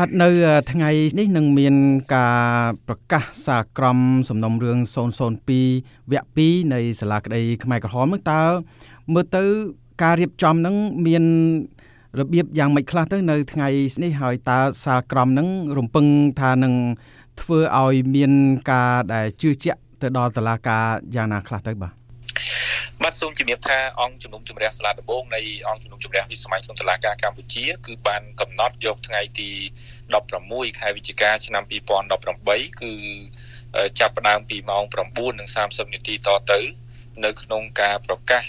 បាទនៅថ្ងៃនេះនឹងមានការប្រកាសសាលក្រមសំណុំរឿង002វគ្គ2នៃសាលាក្តីខ្មែរក្រហមនឹងតើមើលទៅការរៀបចំនឹងមានរបៀបយ៉ាងម៉េចខ្លះទៅនៅថ្ងៃនេះហើយតើសាលក្រមនឹងរំពឹងថានឹងធ្វើឲ្យមានការដែលជឿជាក់ទៅដល់តឡាការយ៉ាងណាខ្លះទៅបាទបាទសូមជំរាបថាអង្គជំនុំជម្រះសាលាដំបងនៃអង្គជំនុំជម្រះវិស្ម័យក្នុងតុលាការកម្ពុជាគឺបានកំណត់យកថ្ងៃទី 16ខែវិច្ឆិកាឆ្នាំ2018គឺចាប់ផ្ដើមពីម៉ោង9:30នាទីតទៅនៅក្នុងការប្រកាស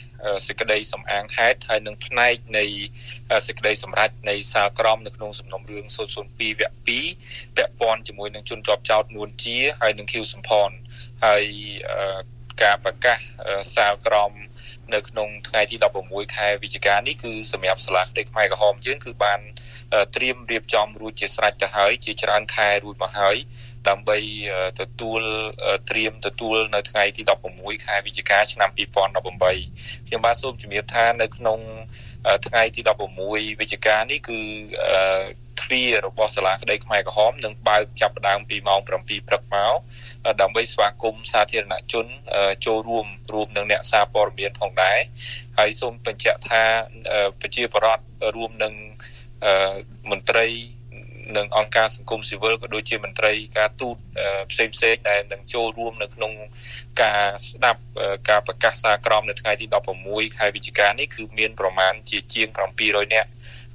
សេចក្តីសំអាងហេតុហើយនឹងផ្នែកនៃសេចក្តីសម្រេចនៃសាលក្រមនៅក្នុងសំណុំរឿង002វគ្គ2ពាក់ព័ន្ធជាមួយនឹងជនជាប់ចោតនួនជាហើយនឹងឃីវសំផនហើយការប្រកាសសាលក្រមនៅក្នុងថ្ងៃទី16ខែវិច្ឆិកានេះគឺសម្រាប់សាលាក្តីខ្មែរក្រហមយើងគឺបាន ត្រៀមរៀបចំរួចជាស្រេចទៅហើយជាច្រើនខែរួចមកហើយដើម្បីទទួលត្រៀមទទួលនៅថ្ងៃទី16ខែវិច្ឆិកាឆ្នាំ2018ខ្ញុំបាទសូមជំរាបថានៅក្នុងថ្ងៃទី16វិច្ឆិកានេះគឺទ្វាររបស់សាលាក្តីខ្មែរក្រហមនឹងបើកចាប់ផ្ដើមពីម៉ោង7ព្រឹកមកដើម្បីស្វាគមន៍សាធារណជនចូលរួមរួមនឹងអ្នកសារព័ត៌មានផងដែរហើយសូមបញ្ជាក់ថាប្រជាពលរដ្ឋរួមនឹង មន្ត្រីនិងអង្គការសង្គមស៊ីវិលក៏ដូចជាមន្ត្រីការទូតផ្សេងផ្សេងដែលនឹងចូលរួមនៅក្នុងការស្ដាប់ការប្រកាសសារក្រមនៅថ្ងៃទី16ខែវិច្ឆិកានេះគឺមានប្រមាណជាជាង700នាក់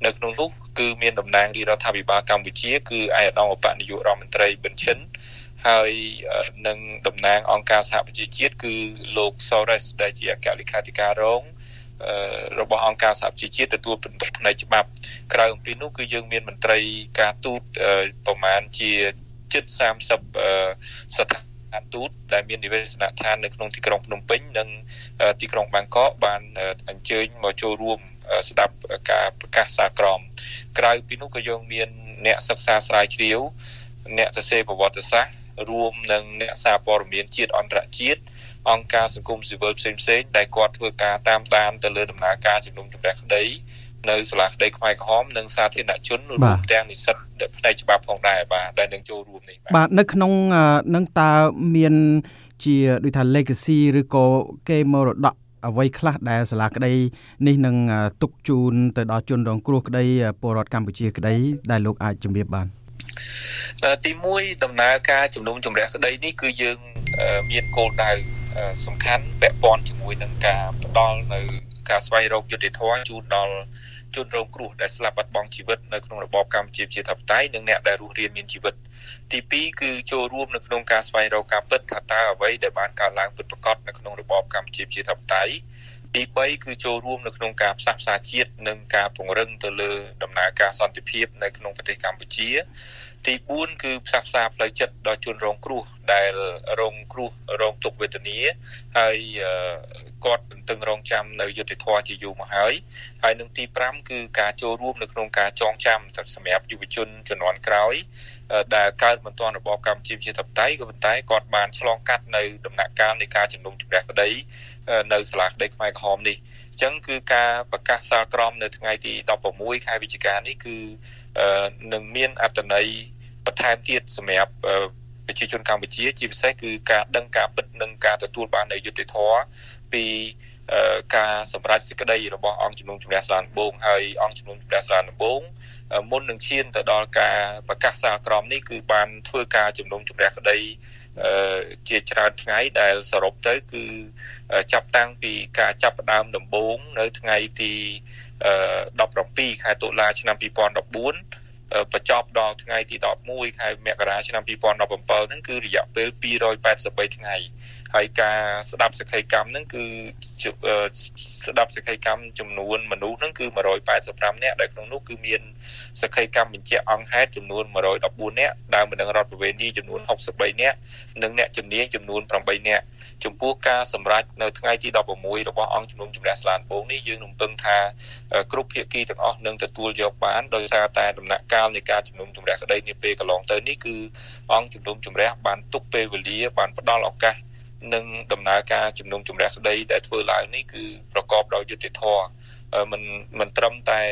នៅក្នុងនោះគឺមានតំណាងរាជរដ្ឋាភិបាលកម្ពុជាគឺឯកឧត្តមឧបនាយករដ្ឋមន្ត្រីប៊ិនឈិនហើយនឹងតំណាងអង្គការសហប្រជាជាតិគឺលោក Sores ដែលជាអគ្គលេខាធិការរង របស់អង្គការសហប្រជាជាតិទទួលបន្ទុកផ្នែកច្បាប់ក្រៅអំពីនោះគឺយើងមានមន្ត្រីការទូតប្រមាណជាជិត30ស្ថានទូតដែលមាននិវេសនដ្ឋាននៅក្នុងទីក្រុងភ្នំពេញនិងទីក្រុងបាងកកបានអញ្ជើញមកចូលរួមស្ដាប់ការប្រកាសសារក្រមក្រៅពីនោះក៏យើងមានអ្នកសិក្សាស្រាវជ្រាវអ្នកសរសេរប្រវត្តិសាស្ត្រ រួមនឹងអ្នកសារព័ត៌មានជាតិអន្តរជាតិអង្គការសង្គមស៊ីវិលផ្សេងផ្សេងដែលគាត់ធ្វើការតាមដានទៅលើដំណើរការជំនុំជម្រះក្តីនៅសាលាក្តីខ្មែរក្រហមនិងសាធារណជនរួមទាំងនិស្សិតផ្នែកច្បាប់ផងដែរបាទដែលនឹងចូលរួមនេះបាទនៅក្នុងនឹងតើមានជាដូចថា legacy ឬក៏គេមរតកអ្វីខ្លះដែលសាលាក្តីនេះនឹងទុកជូនទៅដល់ជនរងគ្រោះក្តីពលរដ្ឋកម្ពុជាក្តីដែលលោកអាចជម្រាបបាន ទី1ដំណើរការជំនុំជម្រះក្តីនេះគឺយើងមានគោលដៅសំខាន់ពាក់ព័ន្ធជាមួយនឹងការផ្ដល់នៅការស្វែងរកយុត្តិធម៌ជូនដល់ជនរងគ្រោះដែលស្លាប់បាត់បង់ជីវិតនៅក្នុងរបបកម្ពុជាប្រជាធិបតេយ្យនិងអ្នកដែលរស់រានមានជីវិតទី2គឺចូលរួមនៅក្នុងការស្វែងរកការពិតថាតើអ្វីដែលបានកើតឡើងពិតប្រាកដនៅក្នុងរបបកម្ពុជាប្រជាធិបតេយ្យ ទី3គឺចូលរួមនៅក្នុងការផ្សះផ្សាជាតិនិងការពង្រឹងទៅលើដំណើរការសន្តិភាពនៅក្នុងប្រទេសកម្ពុជា ទី4គឺផ្សះផ្សាផ្លូវចិត្តដល់ជនរងគ្រោះដែលរងគ្រោះរងទុក្ខវេទនាហើយ គាត់ទន្ទឹងរង់ចាំនៅយុទ្ធធម៌ជាយូរមកហើយហើយនឹងទី5គឺការចូលរួមនៅក្នុងការចងចាំសម្រាប់យុវជនជំនាន់ក្រោយដែលកើតមិនទាន់របបកម្ពុជាជាធិបតេយ្យក៏ប៉ុន្តែគាត់បានឆ្លងកាត់នៅដំណាក់កាលនៃការជំនុំជម្រះក្តីនៅសាលាក្តីខ្មែរក្រហមនេះអញ្ចឹងគឺការប្រកាសសាលក្រមនៅថ្ងៃទី16ខែវិច្ឆិកានេះគឺនឹងមានអត្តន័យបន្ថែមទៀតសម្រាប់ ប្រជាជនកម្ពុជា ជាពិសេសគឺការដឹងការពិតនិងការទទួលបាននូវយុត្តិធម៌ពីការសម្រេចសេចក្តីរបស់អង្គជំនុំជម្រះសាលាដំបងហើយអង្គជំនុំជម្រះសាលាដំបងមុននឹងឈានទៅដល់ការប្រកាសសាលក្រមនេះគឺបានធ្វើការជំនុំជម្រះក្តីជាច្រើនថ្ងៃដែលសរុបទៅគឺចាប់តាំងពីការចាប់ផ្ដើមដំបូងនៅថ្ងៃទី17ខែតុលាឆ្នាំ2014 បញ្ចប់ដល់ថ្ងៃទី11ខែមករាឆ្នាំ2017ហ្នឹងគឺរយៈពេល283ថ្ងៃ ហើយការស្ដាប់សក្ខីកម្មហ្នឹងគឺស្ដាប់សក្ខីកម្មចំនួនមនុស្សហ្នឹងគឺ185នាក់ដែលក្នុងនោះគឺមានសក្ខីកម្មបញ្ជាក់អង្គហេតុចំនួន114នាក់ដើមបណ្ដឹងរដ្ឋប្រវេណីចំនួន63នាក់និងអ្នកជំនាញចំនួន8នាក់ចំពោះការសម្រេចនៅថ្ងៃទី16របស់អង្គជំនុំជម្រះស្លានពងនេះយើងរំពឹងថាគ្រប់ភាគីទាំងអស់នឹងទទួលយកបានដោយសារតែដំណាក់កាលនៃការជំនុំជម្រះក្តីនាពេលកន្លងទៅនេះគឺអង្គជំនុំជម្រះបានទុកពេលវេលាបានផ្ដល់ឱកាស និងដំណើរការជំនុំជម្រះក្តីដែលធ្វើឡើងនេះគឺប្រកបដោយយុត្តិធម៌មិនមិនត្រឹមតែ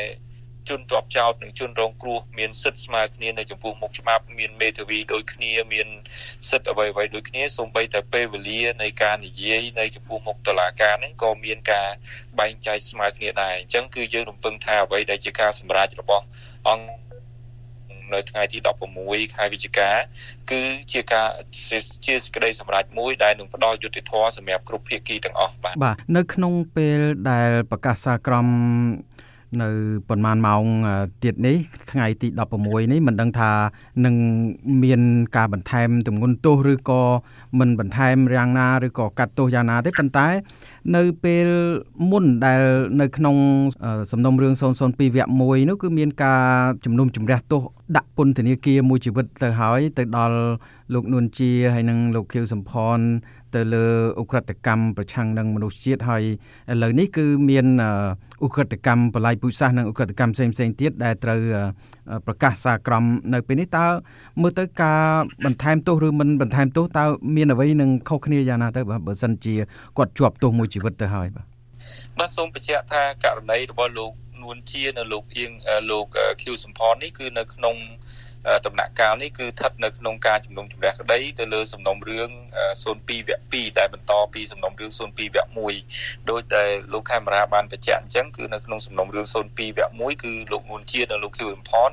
ជនជាប់ចោតនិងជនរងគ្រោះមានសិទ្ធិស្មើគ្នានៅចំពោះមុខច្បាប់មានមេធាវីដូចគ្នាមានសិទ្ធិអ្វីអ្វីដូចគ្នាសូម្បីតែពេលវេលានៃការនិយាយនៅចំពោះមុខតុលាការហ្នឹងក៏មានការបែងចែកស្មើគ្នាដែរអញ្ចឹងគឺយើងរំពឹងថាអ្វីដែលជាការសម្រេចរបស់អង្គ នៅថ្ងៃទី16ខែវិច្ឆិកាគឺជាការជាសេចក្តីសម្រេចមួយដែលនឹងផ្ដល់យុត្តិធម៌សម្រាប់គ្រប់ភាគីទាំងអស់បាទបាទនៅក្នុងពេលដែលប្រកាសសាក្រមនៅប្រហែលម៉ោងទៀតនេះថ្ងៃទី16នេះមិនដឹងថានឹងមានការបន្ថែមទម្ងន់ទោសឬក៏មិនបន្ថែមយ៉ាងណាឬក៏កាត់ទោសយ៉ាងណាទេប៉ុន្តែ នៅពេលមុនដែលនៅក្នុងសំណុំរឿង002វគ្គ1នោះគឺមានការជំនុំជម្រះទោសដាក់ពន្ធនាគារមួយជីវិតទៅហើយទៅដល់លោកនួនជាហើយនិងលោកខៀវសំផនទៅលើអ ுக ្រិតកម្មប្រឆាំងនឹងមនុស្សជាតិហើយឥឡូវនេះគឺមានអ ுக ្រិតកម្មបល័យពុជសាសនិងអ ுக ្រិតកម្មផ្សេងផ្សេងទៀតដែលត្រូវប្រកាសសាក្រមនៅពេលនេះតើមើលទៅការបន្ថែមទោសឬមិនបន្ថែមទោសតើមានអ្វីនឹងខុសគ្នាយ៉ាងណាទៅបើសិនជាគាត់ជាប់ទោសមួយ ជីវិតទៅហើយបាទបាទសូមបញ្ជាក់ថាករណីរបស់លោកនួនជានៅលោកអៀងលោកខៀវសំផននេះគឺនៅក្នុងដំណាក់កាលនេះគឺស្ថិតនៅក្នុងការជំនុំជម្រះក្តីទៅលើសំណុំរឿង02វគ្គ2ដែលបន្តពីសំណុំរឿង02វគ្គ1ដោយតែលោកខេមរាបានបញ្ជាក់អញ្ចឹងគឺនៅក្នុងសំណុំរឿង02វគ្គ1គឺលោកនួនជានិងលោកខៀវអ៊ឹមផន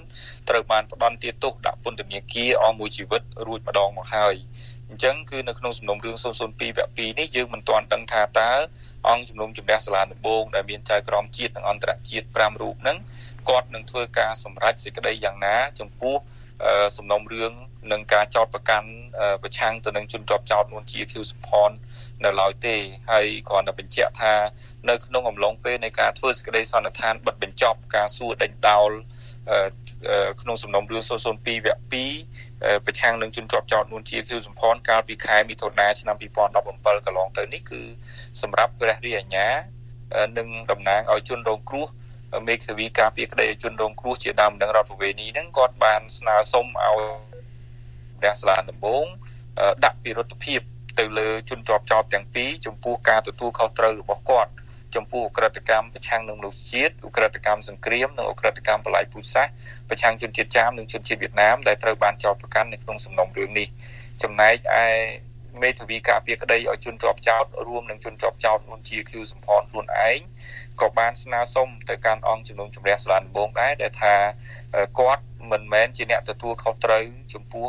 ត្រូវបានផ្ដន្ទាទោសដាក់ពន្ធនាគារអស់មួយជីវិតរួចម្ដងមកហើយអ ញ្ចឹងគឺនៅក្នុងសំណុំរឿង002វគ្គ2នេះយើងមិនទាន់ដឹងថាតើអង្គជំនុំជម្រះសាលាដំបងដែលមានចៅក្រមជាតិនិងអន្តរជាតិ5រូបហ្នឹងគាត់នឹងធ្វើការសម្រេចសេចក្តីយ៉ាងណាចំពោះសំណុំរឿងនឹងការចោតប្រកាន់ប្រឆាំងទៅនឹងជនជាប់ចោតនួនជាឃីវសុផននៅឡើយទេហើយគ្រាន់តែបញ្ជាក់ថានៅក្នុងអំឡុងពេលនៃការធ្វើសេចក្តីសន្និដ្ឋានបិទបញ្ចប់ការសួរដេញដោល ក្នុងសំណុំរឿង002វគ្គ2ប្រឆាំងនឹងជនជាប់ចោតនួនជាឃីវសំផនកាលពីខែមិថុនាឆ្នាំ2017កន្លងទៅនេះគឺសម្រាប់ព្រះរាជអាជ្ញានឹងតំណាងឲ្យជនរងគ្រោះមេឃាវីការពារក្តីជនរងគ្រោះជាដើមនឹងរដ្ឋប្រវេណីហ្នឹងគាត់បានស្នើសុំឲ្យព្រះសាលាដំបងដាក់ពិរុទ្ធភាពទៅលើជនជាប់ចោតទាំងពីរចំពោះការទទួលខុសត្រូវរបស់គាត់ ចំពោះអក្រិតកម្មប្រឆាំងនឹងមនុស្សជាតិអក្រិតកម្មសង្គ្រាមនិងអក្រិតកម្មបល័យពូជសាសន៍ប្រឆាំងជនជាតិចាមនិងជនជាតិវៀតណាមដែលត្រូវបានចោទប្រកាន់នៅក្នុងសំណុំរឿងនេះចំណែកឯមេធាវីការពារក្តីឲ្យជនជាប់ចោតរួមនឹងជនជាប់ចោតនួនជាឃ្យូសំផនខ្លួនឯងក៏បានស្នើសុំទៅកាន់អង្គជំនុំជម្រះសាលាដំបងដែរដែលថាគាត់មិនមែនជាអ្នកទទួលខុសត្រូវចំពោះ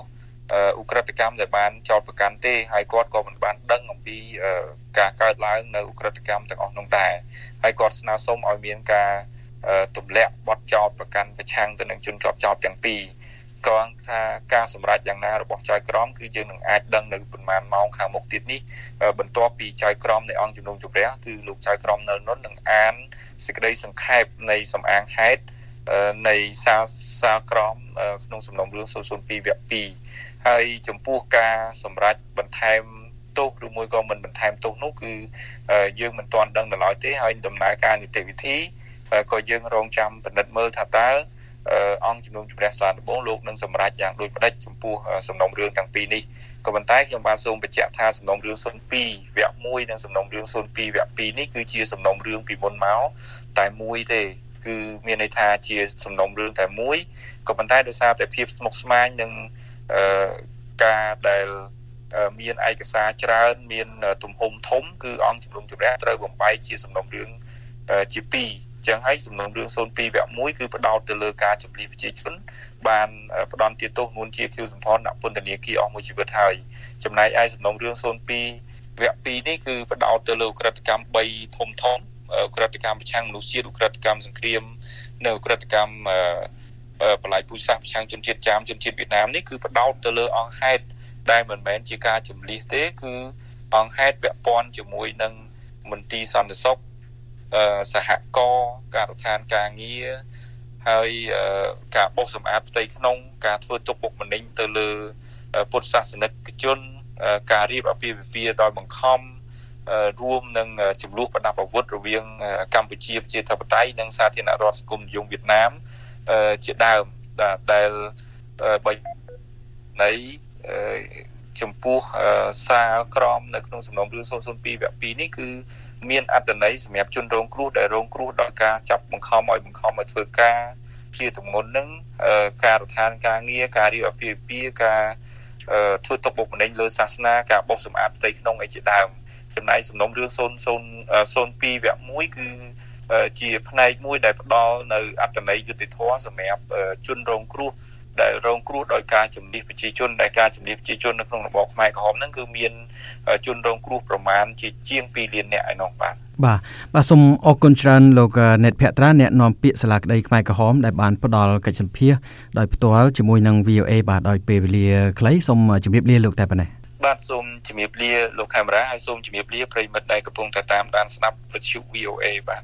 ឧក្រិដ្ឋកម្មដែលបានចោទប្រកាន់ទេហើយគាត់ក៏មិនបានដឹងអំពីការកើតឡើងនៅឧក្រិដ្ឋកម្មទាំងអស់នោះដែរហើយគាត់ស្នើសុំឲ្យមានការទម្លាក់បទចោទប្រកាន់ប្រឆាំងទៅនឹងជនជាប់ចោទទាំងពីរក៏ថាការសម្រេចយ៉ាងណារបស់ចៅក្រមគឺយើងនឹងអាចដឹងនៅប្រហែលម៉ោងខាងមុខទៀតនេះបន្ទាប់ពីចៅក្រមនៃអង្គជំនុំជម្រះគឺលោកចៅក្រមនៅនុននឹងអានសេចក្តីសង្ខេបនៃសំអាងហេតុនៃសាសាក្រមក្នុងសំណុំរឿង002វគ្គ2 ហើយចំពោះការសម្រេចបន្ថែមទោសឬមួយក៏មិនបន្ថែមទោសនោះគឺយើងមិនទាន់ដឹងដល់ឡើយទេហើយដំណើរការនីតិវិធីក៏យើងរងចាំពិនិត្យមើលថាតើអង្គជំនុំជម្រះសាលាដំបងលោកនឹងសម្រេចយ៉ាងដូចផ្ដិចចំពោះសំណុំរឿងទាំងពីរនេះក៏ប៉ុន្តែខ្ញុំបានសូមបញ្ជាក់ថាសំណុំរឿង02វគ្គ1និងសំណុំរឿង02វគ្គ2នេះគឺជាសំណុំរឿងពីមុនមកតែមួយទេគឺមានន័យថាជាសំណុំរឿងតែមួយក៏ប៉ុន្តែដោយសារតែភាពស្មុគស្មាញនិង ការដែលមានឯកសារច្រើន មានទំហំធំគឺអង្គជំនុំជម្រះត្រូវបំបែកជាសំណុំរឿងជា2ចឹងហើយសំណុំរឿង02វគ្គ1គឺផ្ដោតទៅលើការចម្លៀសប្រជាជនបានផ្ដន់ទាទោសនួនជាឃីវសំផនដាក់ពន្ធនាគារអស់មួយជីវិតហើយចំណែកឯសំណុំរឿង02វគ្គ2នេះគឺផ្ដោតទៅលើក្រិតកម្ម3ធំធំក្រិតកម្មប្រឆាំងមនុស្សជាតិក្រិតកម្មសង្គ្រាមនៅក្រិតកម្ម បលាយពូជសាសន៍ប្រឆាំងជនជាតិចាមជនជាតិវៀតណាមនេះគឺផ្ដោតទៅលើអង្គហេតុដែលមិនមែនជាការចម្លៀសទេ គឺអង្គហេតុពាក់ព័ន្ធជាមួយនឹងមន្ទីរសន្តិសុខសហគមន៍ការដ្ឋានការងារហើយការបោសសម្អាតផ្ទៃក្នុង ការធ្វើទុកបុកម្នេញទៅលើពុទ្ធសាសនិកជនការរៀបអាពាហ៍ពិពាហ៍ដោយបង្ខំរួមនឹងចំនួនប្រដាប់អាវុធរវាងកម្ពុជាប្រជាធិបតេយ្យនិងសាធារណរដ្ឋសង្គមនិយមវៀតណាម ជាដើមដែលបើនៃចំពោះសាលក្រមនៅក្នុងសំណុំរឿង002វគ្គ2នេះគឺមានអត្តន័យសម្រាប់ជនរងគ្រោះដែលរងគ្រោះដោយការចាប់បង្ខំឲ្យបង្ខំឲ្យធ្វើការជាទម្ងន់នឹងការរដ្ឋានការងារការរៀបអាពាហ៍ពិពាហ៍ការធ្វើទុកបុកម្នេញលើសាសនាការបោសសម្អាតផ្ទៃក្នុងអីជាដើមចំណែកសំណុំរឿង002វគ្គ1គឺ ជាផ្នែកមួយដែលផ្ដល់នៅអត្តន័យយុតិធធសម្រាប់ជនរងគ្រោះដែលរងគ្រោះដោយការជំនះប្រជាជនដែលការជំនះប្រជាជននៅក្នុងរបបខ្មែរក្រហមហ្នឹងគឺមានជនរងគ្រោះប្រមាណជាជាង2លាននាក់ឯនោះបាទបាទបាទសូមអរគុណច្រើនលោកណេតភក្ត្រាអ្នកនាំពាក្យសាលាក្តីខ្មែរក្រហមដែលបានផ្ដល់កិច្ចសម្ភាសដោយផ្ទាល់ជាមួយនឹង VOA បាទដោយពេលវេលាខ្លីសូមជម្រាបលាលោកតែប៉ុណ្ណេះបាទសូមជម្រាបលាលោកកាមេរ៉ាហើយសូមជម្រាបលាប្រិយមិត្តដែលកំពុងតែតាមដានស្ដាប់វិទ្យុ VOA បាទ